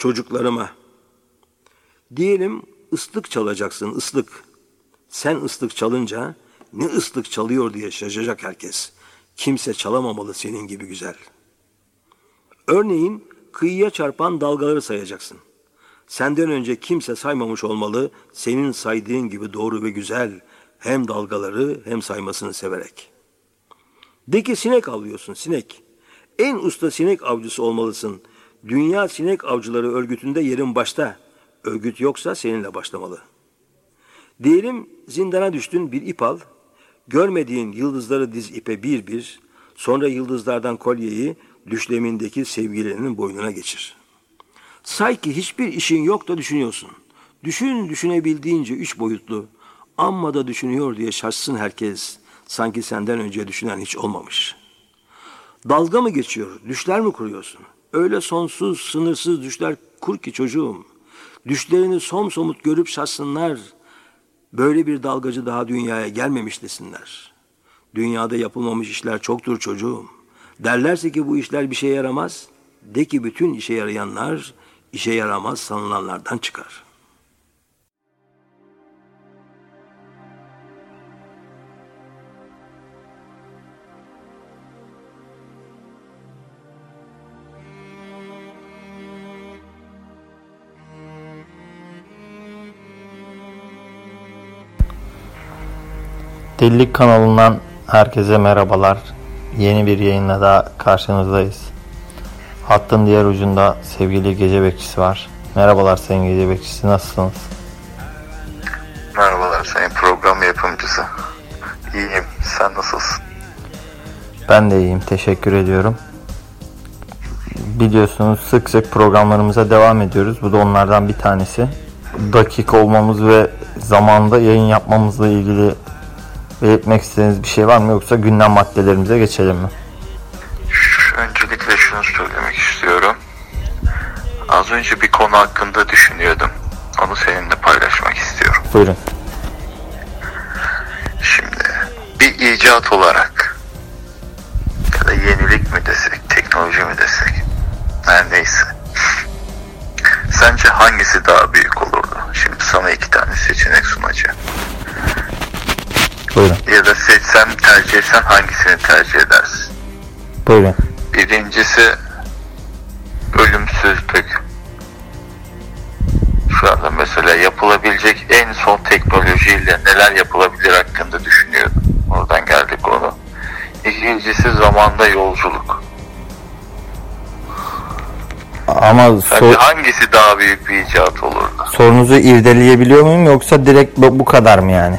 çocuklarıma. Diyelim ıslık çalacaksın ıslık. Sen ıslık çalınca ne ıslık çalıyor diye şaşacak herkes. Kimse çalamamalı senin gibi güzel. Örneğin kıyıya çarpan dalgaları sayacaksın. Senden önce kimse saymamış olmalı senin saydığın gibi doğru ve güzel hem dalgaları hem saymasını severek. De ki sinek avlıyorsun sinek. En usta sinek avcısı olmalısın. Dünya Sinek Avcıları Örgütü'nde yerin başta. Örgüt yoksa seninle başlamalı. Diyelim zindana düştün bir ip al. Görmediğin yıldızları diz ipe bir bir. Sonra yıldızlardan kolyeyi düşlemindeki sevgilinin boynuna geçir. Say ki hiçbir işin yok da düşünüyorsun. Düşün düşünebildiğince üç boyutlu. Amma da düşünüyor diye şaşsın herkes. Sanki senden önce düşünen hiç olmamış. Dalga mı geçiyor, düşler mi kuruyorsun? Öyle sonsuz, sınırsız düşler kur ki çocuğum. Düşlerini somut görüp şaşsınlar. Böyle bir dalgacı daha dünyaya gelmemiş desinler. Dünyada yapılmamış işler çoktur çocuğum. Derlerse ki bu işler bir şeye yaramaz. De ki bütün işe yarayanlar işe yaramaz sanılanlardan çıkar.'' Delilik kanalından herkese merhabalar. Yeni bir yayınla daha karşınızdayız. Hattın diğer ucunda sevgili gece bekçisi var. Merhabalar sayın gece bekçisi nasılsınız? Merhabalar sayın program yapımcısı. İyiyim. Sen nasılsın? Ben de iyiyim. Teşekkür ediyorum. Biliyorsunuz sık sık programlarımıza devam ediyoruz. Bu da onlardan bir tanesi. Dakik olmamız ve zamanda yayın yapmamızla ilgili belirtmek istediğiniz bir şey var mı yoksa gündem maddelerimize geçelim mi? Öncelikle şunu söylemek istiyorum. Az önce bir konu hakkında düşünüyordum. Onu seninle paylaşmak istiyorum. Buyurun. Şimdi bir icat olarak ya da yenilik mi desek, teknoloji mi desek her neyse. Sence hangisi daha büyük olurdu? Şimdi sana iki tane seçenek sunacağım. Buyurun. Ya da seçsem tercih etsen hangisini tercih edersin? Buyurun. Birincisi ölümsüzlük. Şu anda mesela yapılabilecek en son teknolojiyle neler yapılabilir hakkında düşünüyordum. Oradan geldi konu. İkincisi zamanda yolculuk. Ama sor, hangisi daha büyük bir icat olurdu? sorunuzu irdeleyebiliyor muyum yoksa direkt bu bu kadar mı yani?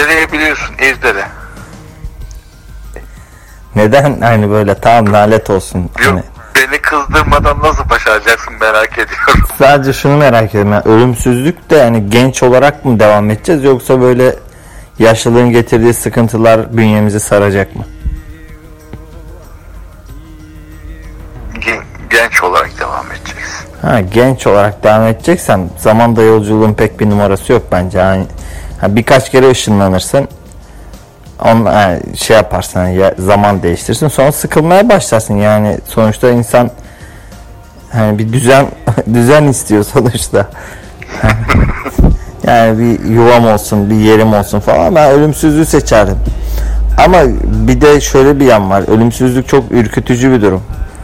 İrdeleyebiliyorsun, irdele. Neden hani böyle tam lanet olsun. Yok, Hani beni kızdırmadan nasıl başaracaksın merak ediyorum. sadece şunu merak ediyorum. Yani ölümsüzlük de yani genç olarak mı devam edeceğiz yoksa böyle yaşlılığın getirdiği sıkıntılar bünyemizi saracak mı? Gen- genç olarak devam edeceksin. Ha, genç olarak devam edeceksen zamanda yolculuğun pek bir numarası yok bence. Yani, ha, birkaç kere ışınlanırsın. On, ha, şey yaparsın hani ya, zaman değiştirsin. Sonra sıkılmaya başlarsın. Yani sonuçta insan hani bir düzen düzen istiyor sonuçta. Yani bir yuvam olsun bir yerim olsun falan. Ben ölümsüzlüğü seçerdim. Ama bir de şöyle bir yan var. Ölümsüzlük çok ürkütücü bir durum.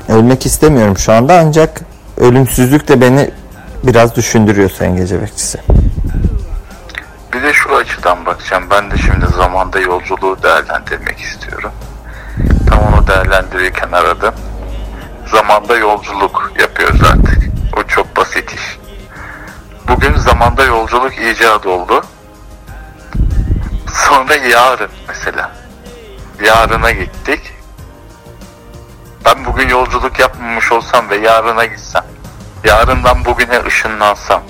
Ölmek istemiyorum şu anda ancak ölümsüzlük de beni biraz düşündürüyor sayın gece bekçisi. Bir de şu açıdan bakacağım. Ben de şimdi zamanda yolculuğu değerlendirmek istiyorum. Tam onu değerlendirirken aradım. Zamanda yolculuk yapıyoruz artık. O çok basit iş. Bugün zamanda yolculuk icat oldu. Sonra yarın mesela. Yarına gittik. Ben bugün yolculuk yapmamış olsam ve yarına gitsem. Yarından bugüne ışınlansam.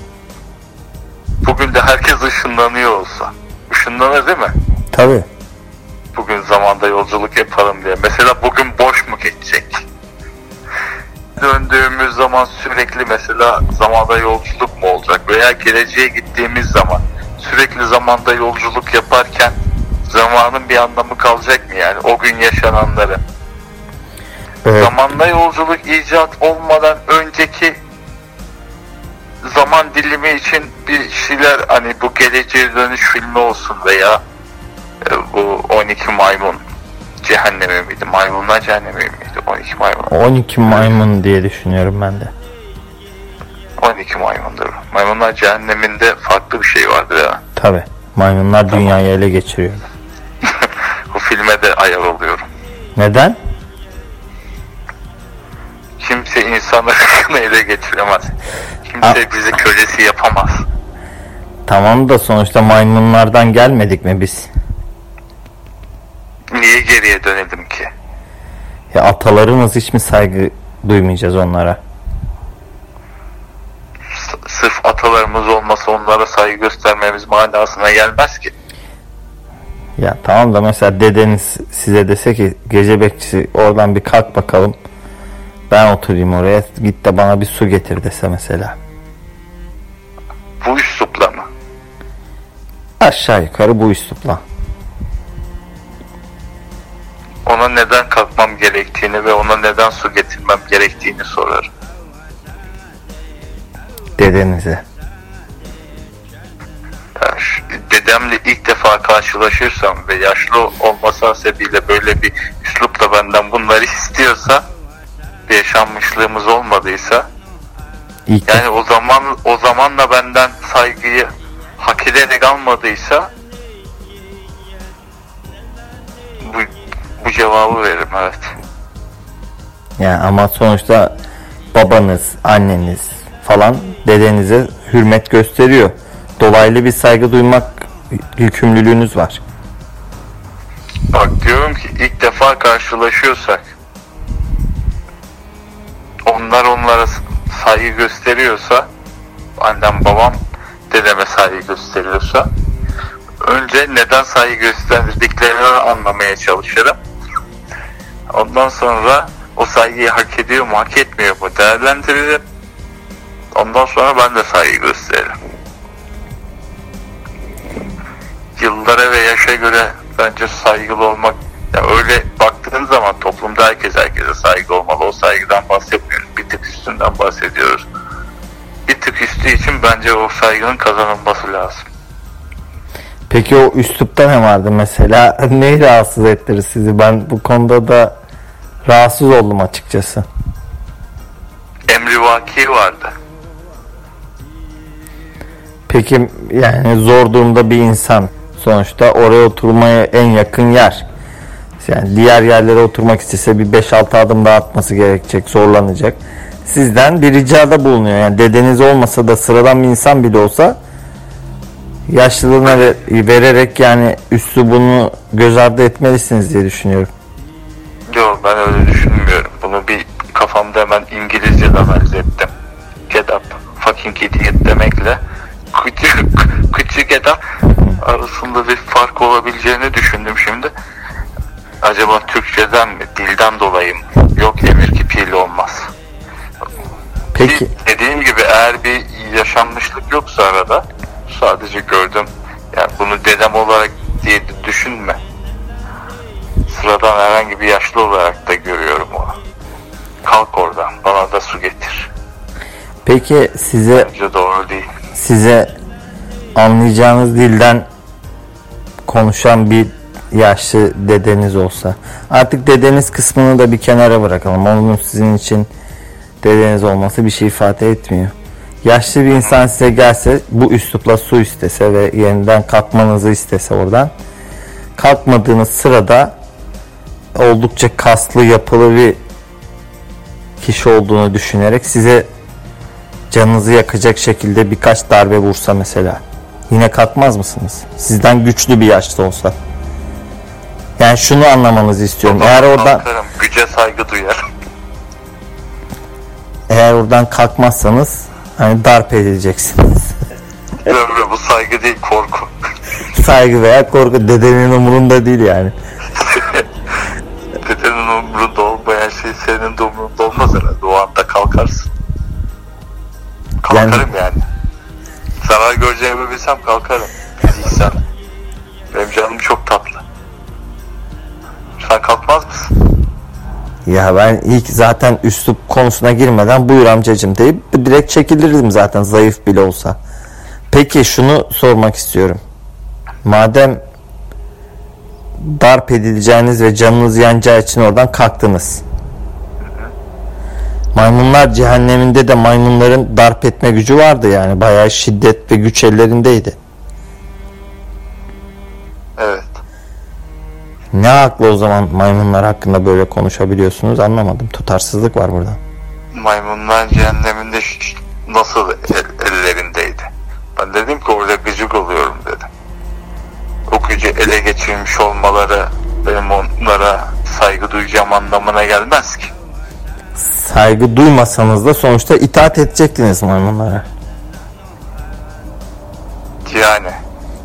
Bugün de herkes ışınlanıyor olsa. Işınlanır değil mi? Tabii. Bugün zamanda yolculuk yapalım diye. Mesela bugün boş mu geçecek? Döndüğümüz zaman sürekli mesela zamanda yolculuk mu olacak? Veya geleceğe gittiğimiz zaman sürekli zamanda yolculuk yaparken zamanın bir anlamı kalacak mı yani? O gün yaşananları. Evet. Zamanda yolculuk icat olmadan önceki zaman dilimi için bir şeyler hani bu geleceğe dönüş filmi olsun veya e, bu 12 maymun cehennemi miydi? Maymunlar cehennemi miydi? 12 maymun. 12 maymun diye düşünüyorum ben de. 12 maymundur. Maymunlar cehenneminde farklı bir şey vardı ya. Tabi. Maymunlar dünyayı ele geçiriyor. Bu filme de ayar oluyorum. Neden? Kimse insanı ele geçiremez. Kimse bizi kölesi yapamaz. Tamam da sonuçta maymunlardan gelmedik mi biz? Niye geriye dönelim ki? Ya atalarımız hiç mi saygı duymayacağız onlara? S- sırf atalarımız olmasa onlara saygı göstermemiz manasına gelmez ki. Ya tamam da mesela dedeniz size dese ki gece bekçisi oradan bir kalk bakalım. Ben oturayım oraya git de bana bir su getir dese mesela. Bu üslupla mı? Aşağı yukarı bu üslupla. Ona neden kalkmam gerektiğini ve ona neden su getirmem gerektiğini sorarım. Dedenize. Dedemle ilk defa karşılaşırsam ve yaşlı olması hasebiyle böyle bir üslupla benden bunları istiyorsa bir yaşanmışlığımız olmadıysa İlk yani o zaman o zamanla benden saygıyı hak ederek almadıysa bu, bu cevabı veririm evet. Yani ama sonuçta babanız, anneniz falan dedenize hürmet gösteriyor. Dolaylı bir saygı duymak yükümlülüğünüz var. Bak diyorum ki ilk defa karşılaşıyorsak onlar onlara saygı gösteriyorsa annem babam dedeme saygı gösteriyorsa önce neden saygı gösterdiklerini anlamaya çalışırım. Ondan sonra o saygıyı hak ediyor mu hak etmiyor mu değerlendiririm. Ondan sonra ben de saygı gösteririm. Yıllara ve yaşa göre bence saygılı olmak ya öyle baktığın zaman toplumda herkes herkese saygı olmalı. O saygıdan bahsetmiyoruz. Bir tık üstünden bahsediyoruz. Bir tık üstü için bence o saygının kazanılması lazım. Peki o üslupta ne vardı mesela? Neyi rahatsız ettirir sizi? Ben bu konuda da rahatsız oldum açıkçası. Emri vaki vardı. Peki yani zor durumda bir insan sonuçta oraya oturmaya en yakın yer. Yani diğer yerlere oturmak istese bir 5-6 adım daha atması gerekecek, zorlanacak. Sizden bir ricada bulunuyor. Yani dedeniz olmasa da sıradan bir insan bile olsa yaşlılığına ve- vererek yani üslubunu göz ardı etmelisiniz diye düşünüyorum. Yok ben öyle düşünmüyorum. Bunu bir kafamda hemen İngilizce'den analiz ettim. Get up, fucking idiot demekle küçük, küçük get up arasında bir fark olabileceğini düşündüm şimdi. Acaba Türkçeden mi, dilden dolayı mı? Yok emir kipiyle olmaz. Peki Ki dediğim gibi eğer bir yaşanmışlık yoksa arada sadece gördüm. Yani bunu dedem olarak diye düşünme. Sıradan herhangi bir yaşlı olarak da görüyorum onu. Kalk oradan bana da su getir. peki size Bence doğru değil. size anlayacağınız dilden konuşan bir yaşlı dedeniz olsa artık dedeniz kısmını da bir kenara bırakalım. Onun sizin için dedeniz olması bir şey ifade etmiyor. Yaşlı bir insan size gelse bu üslupla su istese ve yeniden kalkmanızı istese oradan kalkmadığınız sırada oldukça kaslı yapılı bir kişi olduğunu düşünerek size canınızı yakacak şekilde birkaç darbe vursa mesela yine kalkmaz mısınız? Sizden güçlü bir yaşlı olsa. Yani şunu anlamanızı istiyorum. Eğer oradan Kalkarım, güce saygı duyarım. eğer oradan kalkmazsanız hani darp edileceksiniz. Ömrü bu saygı değil korku. Saygı veya korku dedenin umurunda değil yani. Dedenin umrunda olmayan şey senin de umrunda olmaz herhalde. O anda kalkarsın. Kalkarım yani. Zarar göreceğimi bilsem kalkarım. Değilsen. Benim canım çok tatlı. Sen kalkmaz mısın? Ya ben ilk zaten üslup konusuna girmeden buyur amcacım deyip direkt çekilirdim zaten zayıf bile olsa. Peki şunu sormak istiyorum. Madem darp edileceğiniz ve canınız yanacağı için oradan kalktınız. Maymunlar cehenneminde de maymunların darp etme gücü vardı yani. Bayağı şiddet ve güç ellerindeydi. Ne haklı o zaman maymunlar hakkında böyle konuşabiliyorsunuz anlamadım. Tutarsızlık var burada. Maymunlar cehenneminde nasıl el- ellerindeydi? Ben dedim ki orada gıcık oluyorum dedim. O gücü ele geçirmiş olmaları benim onlara saygı duyacağım anlamına gelmez ki. Saygı duymasanız da sonuçta itaat edecektiniz maymunlara. Yani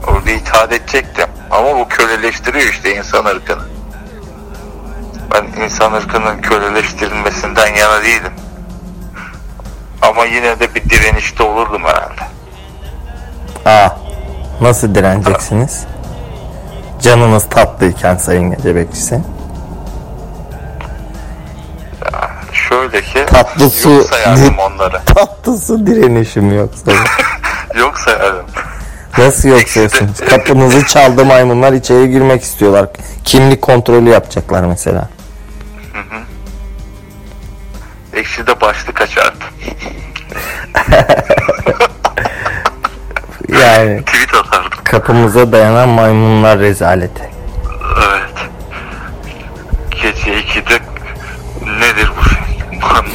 orada itaat edecektim. Ama bu köleleştiriyor işte insan ırkını. Ben insan ırkının köleleştirilmesinden yana değilim. Ama yine de bir direnişte olurdum herhalde. Aa, nasıl direneceksiniz? Canınız tatlıyken sayın gece bekçisi. Şöyle ki Tatlı su- yok sayardım onları. Tatlısı direnişim yoksa. Yok sayardım. Nasıl yok sayıyorsunuz? Kapınızı çaldı maymunlar içeri girmek istiyorlar. Kimlik kontrolü yapacaklar mesela. Ekşi de başlık açardı. Yani Tweet atardım. kapımıza dayanan maymunlar rezaleti. Evet. Gece 2'de nedir bu şey?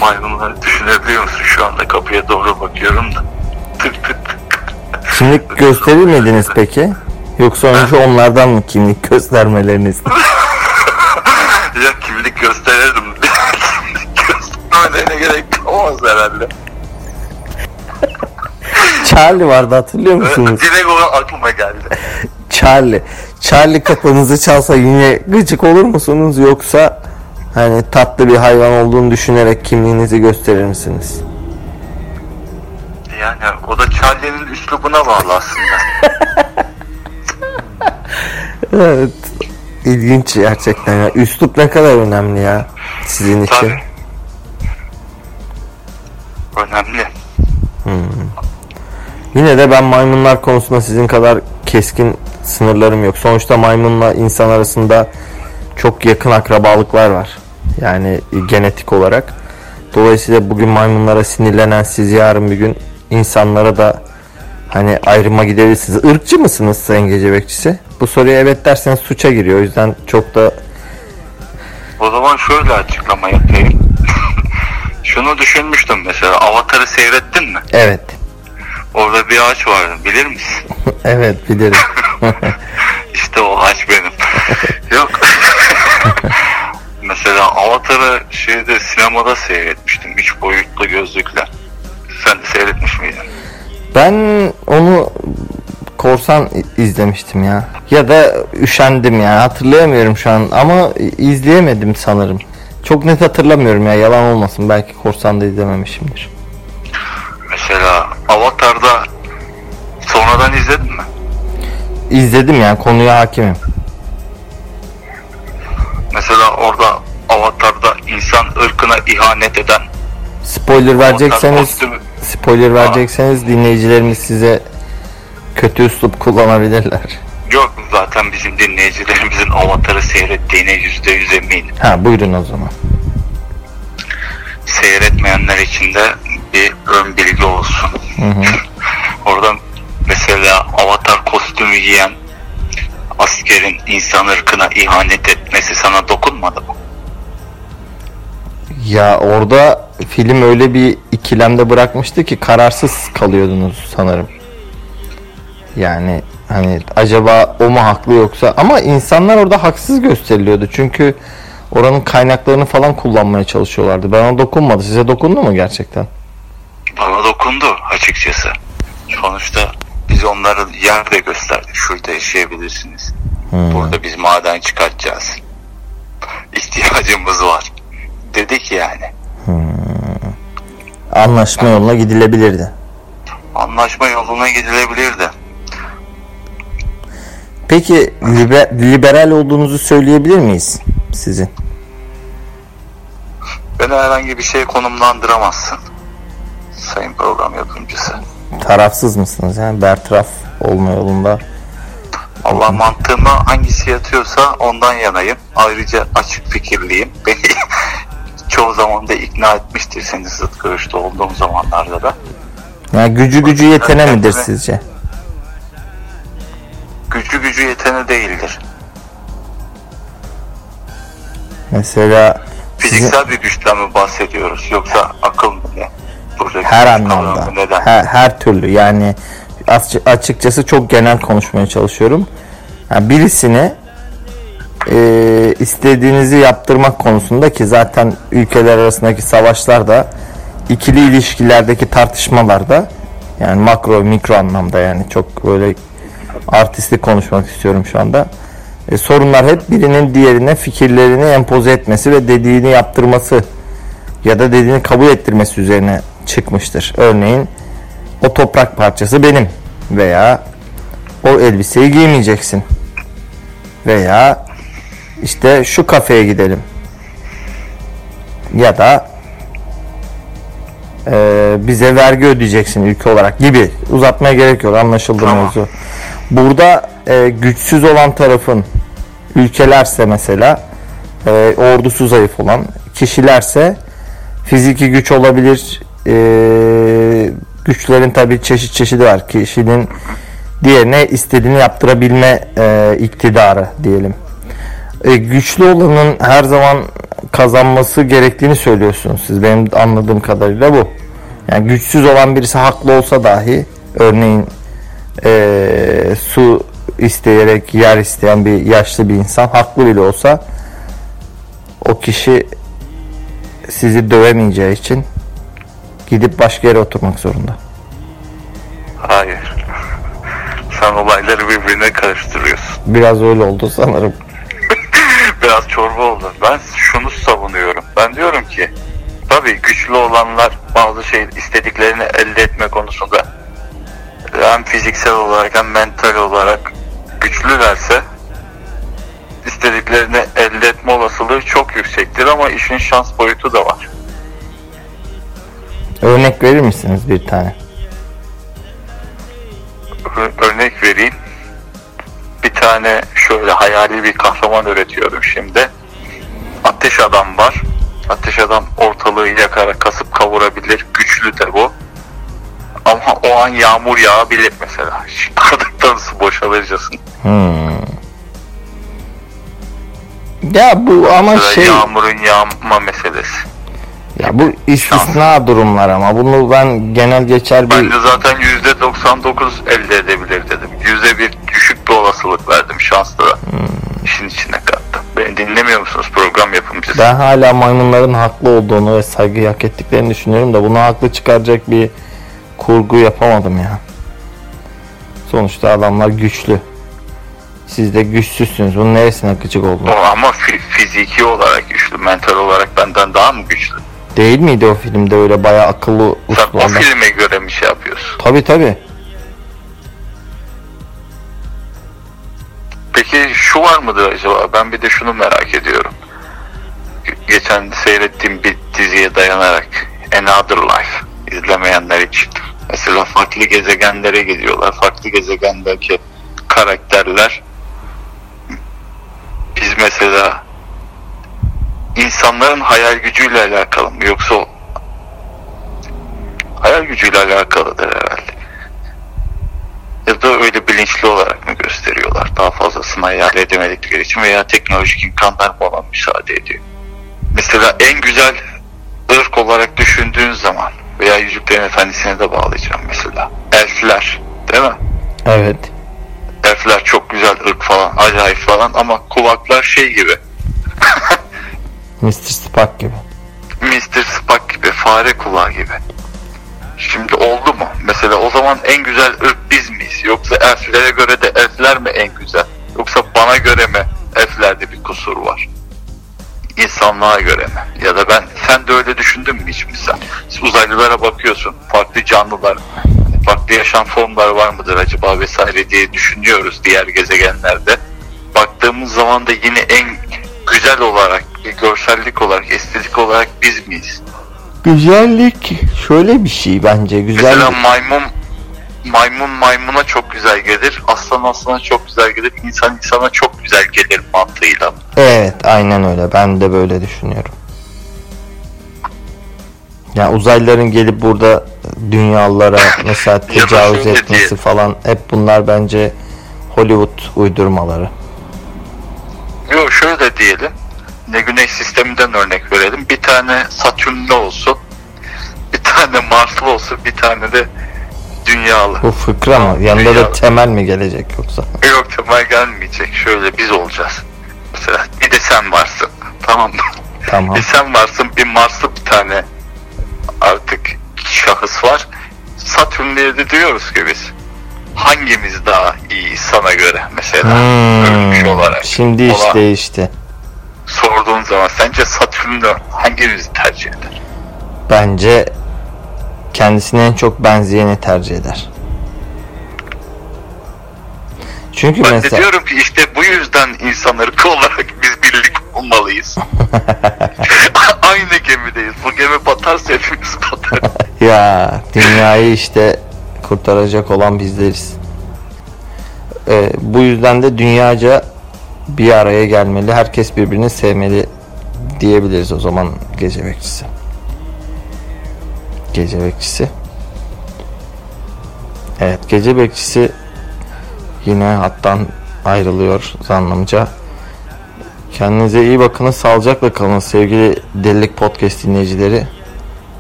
Maymunları düşünebiliyor musun? Şu anda kapıya doğru bakıyorum da. Tık tık. Kimlik gösterir miydiniz peki? Yoksa önce onlardan mı kimlik göstermelerini istediniz? Ya kimlik gösterirdim. kimlik göstermelerine gerek kalmaz herhalde. Charlie vardı hatırlıyor musunuz? Direkt o aklıma geldi. Charlie. Charlie kapınızı çalsa yine gıcık olur musunuz yoksa hani tatlı bir hayvan olduğunu düşünerek kimliğinizi gösterir misiniz? Yani o da Charlie'nin üslubuna bağlı aslında. Evet. İlginç gerçekten ya. Üslup ne kadar önemli ya sizin için. Tabii. Önemli. Yine de ben maymunlar konusunda sizin kadar keskin sınırlarım yok. Sonuçta maymunla insan arasında çok yakın akrabalıklar var. Yani genetik olarak. Dolayısıyla bugün maymunlara sinirlenen siz yarın bir gün insanlara da hani ayrıma gidebilirsiniz. Irkçı mısınız Sayın Gece Bekçisi? Bu soruya evet derseniz suça giriyor. O yüzden çok da O zaman şöyle açıklama yapayım. Şunu düşünmüştüm mesela. Avatar'ı seyrettin mi? evet. Orada bir ağaç vardı bilir misin? evet bilirim. İşte o ağaç benim. Yok. mesela Avatar'ı şeyde sinemada seyretmiştim. Üç boyutlu gözlükle. Sen seyretmiş miydin? Ben onu korsan izlemiştim ya. Ya da üşendim ya. Hatırlayamıyorum şu an ama izleyemedim sanırım. Çok net hatırlamıyorum ya. Yalan olmasın. Belki korsan da izlememişimdir. Mesela Avatar'da sonradan izledin mi? İzledim yani konuya hakimim. Mesela orada Avatar'da insan ırkına ihanet eden Spoiler verecekseniz kostümü- spoiler verecekseniz dinleyicilerimiz size kötü üslup kullanabilirler. yok zaten bizim dinleyicilerimizin Avatar'ı seyrettiğine yüzde yüz eminim. Ha buyurun o zaman. Seyretmeyenler için de bir ön bilgi olsun. Oradan mesela Avatar kostümü giyen askerin insan ırkına ihanet etmesi sana dokunmadı mı? Ya orada film öyle bir ikilemde bırakmıştı ki kararsız kalıyordunuz sanırım. Yani hani acaba o mu haklı yoksa ama insanlar orada haksız gösteriliyordu. Çünkü oranın kaynaklarını falan kullanmaya çalışıyorlardı. Bana dokunmadı. Size dokundu mu gerçekten? Bana dokundu açıkçası. Sonuçta biz onları yer de gösterdik. Şurada yaşayabilirsiniz. Burada biz maden çıkartacağız. İhtiyacımız var. Dedik yani. Anlaşma yoluna gidilebilirdi. Anlaşma yoluna gidilebilirdi. Peki libe- liberal olduğunuzu söyleyebilir miyiz sizin? herhangi bir şeye konumlandıramazsın. Sayın program yapımcısı. Tarafsız mısınız yani bertaraf olma yolunda? Allah mantığıma hangisi yatıyorsa ondan yanayım. Ayrıca açık fikirliyim. Beni çoğu zaman da ikna etmiştir senin zıt görüşte olduğum zamanlarda da. Yani gücü gücü yetene midir sizce? Gücü gücü yetene değildir. Mesela sizin Fiziksel bir güçten mi bahsediyoruz yoksa akıl mı ne? Buradaki her anlamda, Neden? her, her türlü yani açı- açıkçası çok genel konuşmaya çalışıyorum. Yani birisini e, istediğinizi yaptırmak konusunda ki zaten ülkeler arasındaki savaşlarda ikili ilişkilerdeki tartışmalarda yani makro mikro anlamda yani çok böyle artistik konuşmak istiyorum şu anda. E, sorunlar hep birinin diğerine fikirlerini empoze etmesi ve dediğini yaptırması ya da dediğini kabul ettirmesi üzerine çıkmıştır. Örneğin o toprak parçası benim veya o elbiseyi giymeyeceksin veya işte şu kafeye gidelim ya da e, bize vergi ödeyeceksin ülke olarak gibi uzatmaya gerek yok anlaşıldı Tamam. mevzu. Burada e, güçsüz olan tarafın ülkelerse mesela e, ordusu zayıf olan kişilerse fiziki güç olabilir. E, güçlerin tabii çeşit çeşidi var. Kişinin diğerine istediğini yaptırabilme e, iktidarı diyelim. E, güçlü olanın her zaman kazanması gerektiğini söylüyorsunuz siz. Benim anladığım kadarıyla bu. Yani güçsüz olan birisi haklı olsa dahi örneğin e, su isteyerek yer isteyen bir yaşlı bir insan haklı bile olsa o kişi sizi dövemeyeceği için gidip başka yere oturmak zorunda. Hayır. Sen olayları birbirine karıştırıyorsun. Biraz öyle oldu sanırım. Çorba oldu. Ben şunu savunuyorum. Ben diyorum ki tabii güçlü olanlar bazı şey istediklerini elde etme konusunda hem fiziksel olarak hem mental olarak güçlülerse istediklerini elde etme olasılığı çok yüksektir ama işin şans boyutu da var. Örnek verir misiniz bir tane? Ö- örnek vereyim. Bir tane şöyle hayali bir kahraman üretiyorum şimdi. Ateş adam var. Ateş adam ortalığı yakarak kasıp kavurabilir. Güçlü de bu. Ama o an yağmur yağabilir mesela. Bardaktan su boşalırcasın. Hmm. Ya bu ama Mesela şey yağmurun yağma meselesi. ya bu istisna durumlar ama bunu ben genel geçer bir de zaten %99 elde edebilir dedim. %1 bir olasılık verdim şanslı da. İşin içine kattım. Beni dinlemiyor musunuz program yapımcısı? ben hala maymunların haklı olduğunu ve saygı hak ettiklerini düşünüyorum da bunu haklı çıkaracak bir kurgu yapamadım ya. Sonuçta adamlar güçlü. Siz de güçsüzsünüz. Bunun neresine gıcık oldun? O ama fi- fiziki olarak güçlü, mental olarak benden daha mı güçlü? Değil miydi o filmde öyle bayağı akıllı Sen o filme göre mi şey yapıyorsun? Tabi tabi. Peki şu var mıdır acaba? Ben bir de şunu merak ediyorum. Ge- Geçen seyrettiğim bir diziye dayanarak Another Life izlemeyenler için. Mesela farklı gezegenlere gidiyorlar. Farklı gezegendeki karakterler biz mesela insanların hayal gücüyle alakalı mı yoksa hayal gücüyle alakalıdır herhalde. Ya da öyle bilinçli olarak mı gösteriyorlar? Daha fazlasını hayal edemedikleri için veya teknolojik imkanlar ona müsaade ediyor? Mesela en güzel ırk olarak düşündüğün zaman veya Yüzüklerin Efendisi'ne de bağlayacağım mesela. Elfler değil mi? Evet. Elfler çok güzel ırk falan, acayip falan ama kulaklar şey gibi. Mr. Spock gibi. Mr. Spock gibi, fare kulağı gibi. Şimdi oldu mu? Mesela o zaman en güzel ırk? Yoksa elflere göre de elfler mi en güzel? Yoksa bana göre mi elflerde bir kusur var? İnsanlığa göre mi? Ya da ben, sen de öyle düşündün mü hiç mesela? Uzaylılara bakıyorsun, farklı canlılar, farklı yaşam formları var mıdır acaba vesaire diye düşünüyoruz diğer gezegenlerde. Baktığımız zaman da yine en güzel olarak görsellik olarak, estetik olarak biz miyiz? Güzellik şöyle bir şey bence. Mesela Güzellik. maymun maymun maymuna çok güzel gelir, aslan aslana çok güzel gelir, insan insana çok güzel gelir mantığıyla. Evet aynen öyle. Ben de böyle düşünüyorum. Ya uzaylıların gelip burada dünyalara mesela tecavüz etmesi diye- falan hep bunlar bence Hollywood uydurmaları. Yok şöyle diyelim, ne güneş sisteminden örnek verelim, bir tane Satürnlü olsun, bir tane Marslı olsun, bir tane de dünyalı. Bu fıkra mı? Yanında da Dünya- temel mi gelecek yoksa? Yok Kemal gelmeyecek, şöyle biz olacağız. Mesela bir de sen varsın, tamam mı? Tamam. Bir sen varsın, bir Marslı bir tane artık şahıs var. Satürn'e de diyoruz ki biz hangimiz daha iyi sana göre mesela ölmüş Hmm, olarak. şimdi iş Ola- değişti. sorduğun zaman sence Satürn'ü hangimizi tercih eder? Bence kendisine en çok benzeyeni tercih eder. Çünkü Ben mesela diyorum ki işte bu yüzden insan ırkı olarak biz birlik olmalıyız. Aynı gemideyiz. Bu gemi batarsa hepimiz batar. ya dünyayı işte kurtaracak olan bizleriz. Ee, bu yüzden de dünyaca bir araya gelmeli. Herkes birbirini sevmeli diyebiliriz o zaman gece bekçisi. Gece bekçisi. Evet gece bekçisi yine hattan ayrılıyor zannımca. Kendinize iyi bakın. Sağlıcakla kalın sevgili Delilik Podcast dinleyicileri.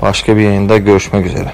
Başka bir yayında görüşmek üzere.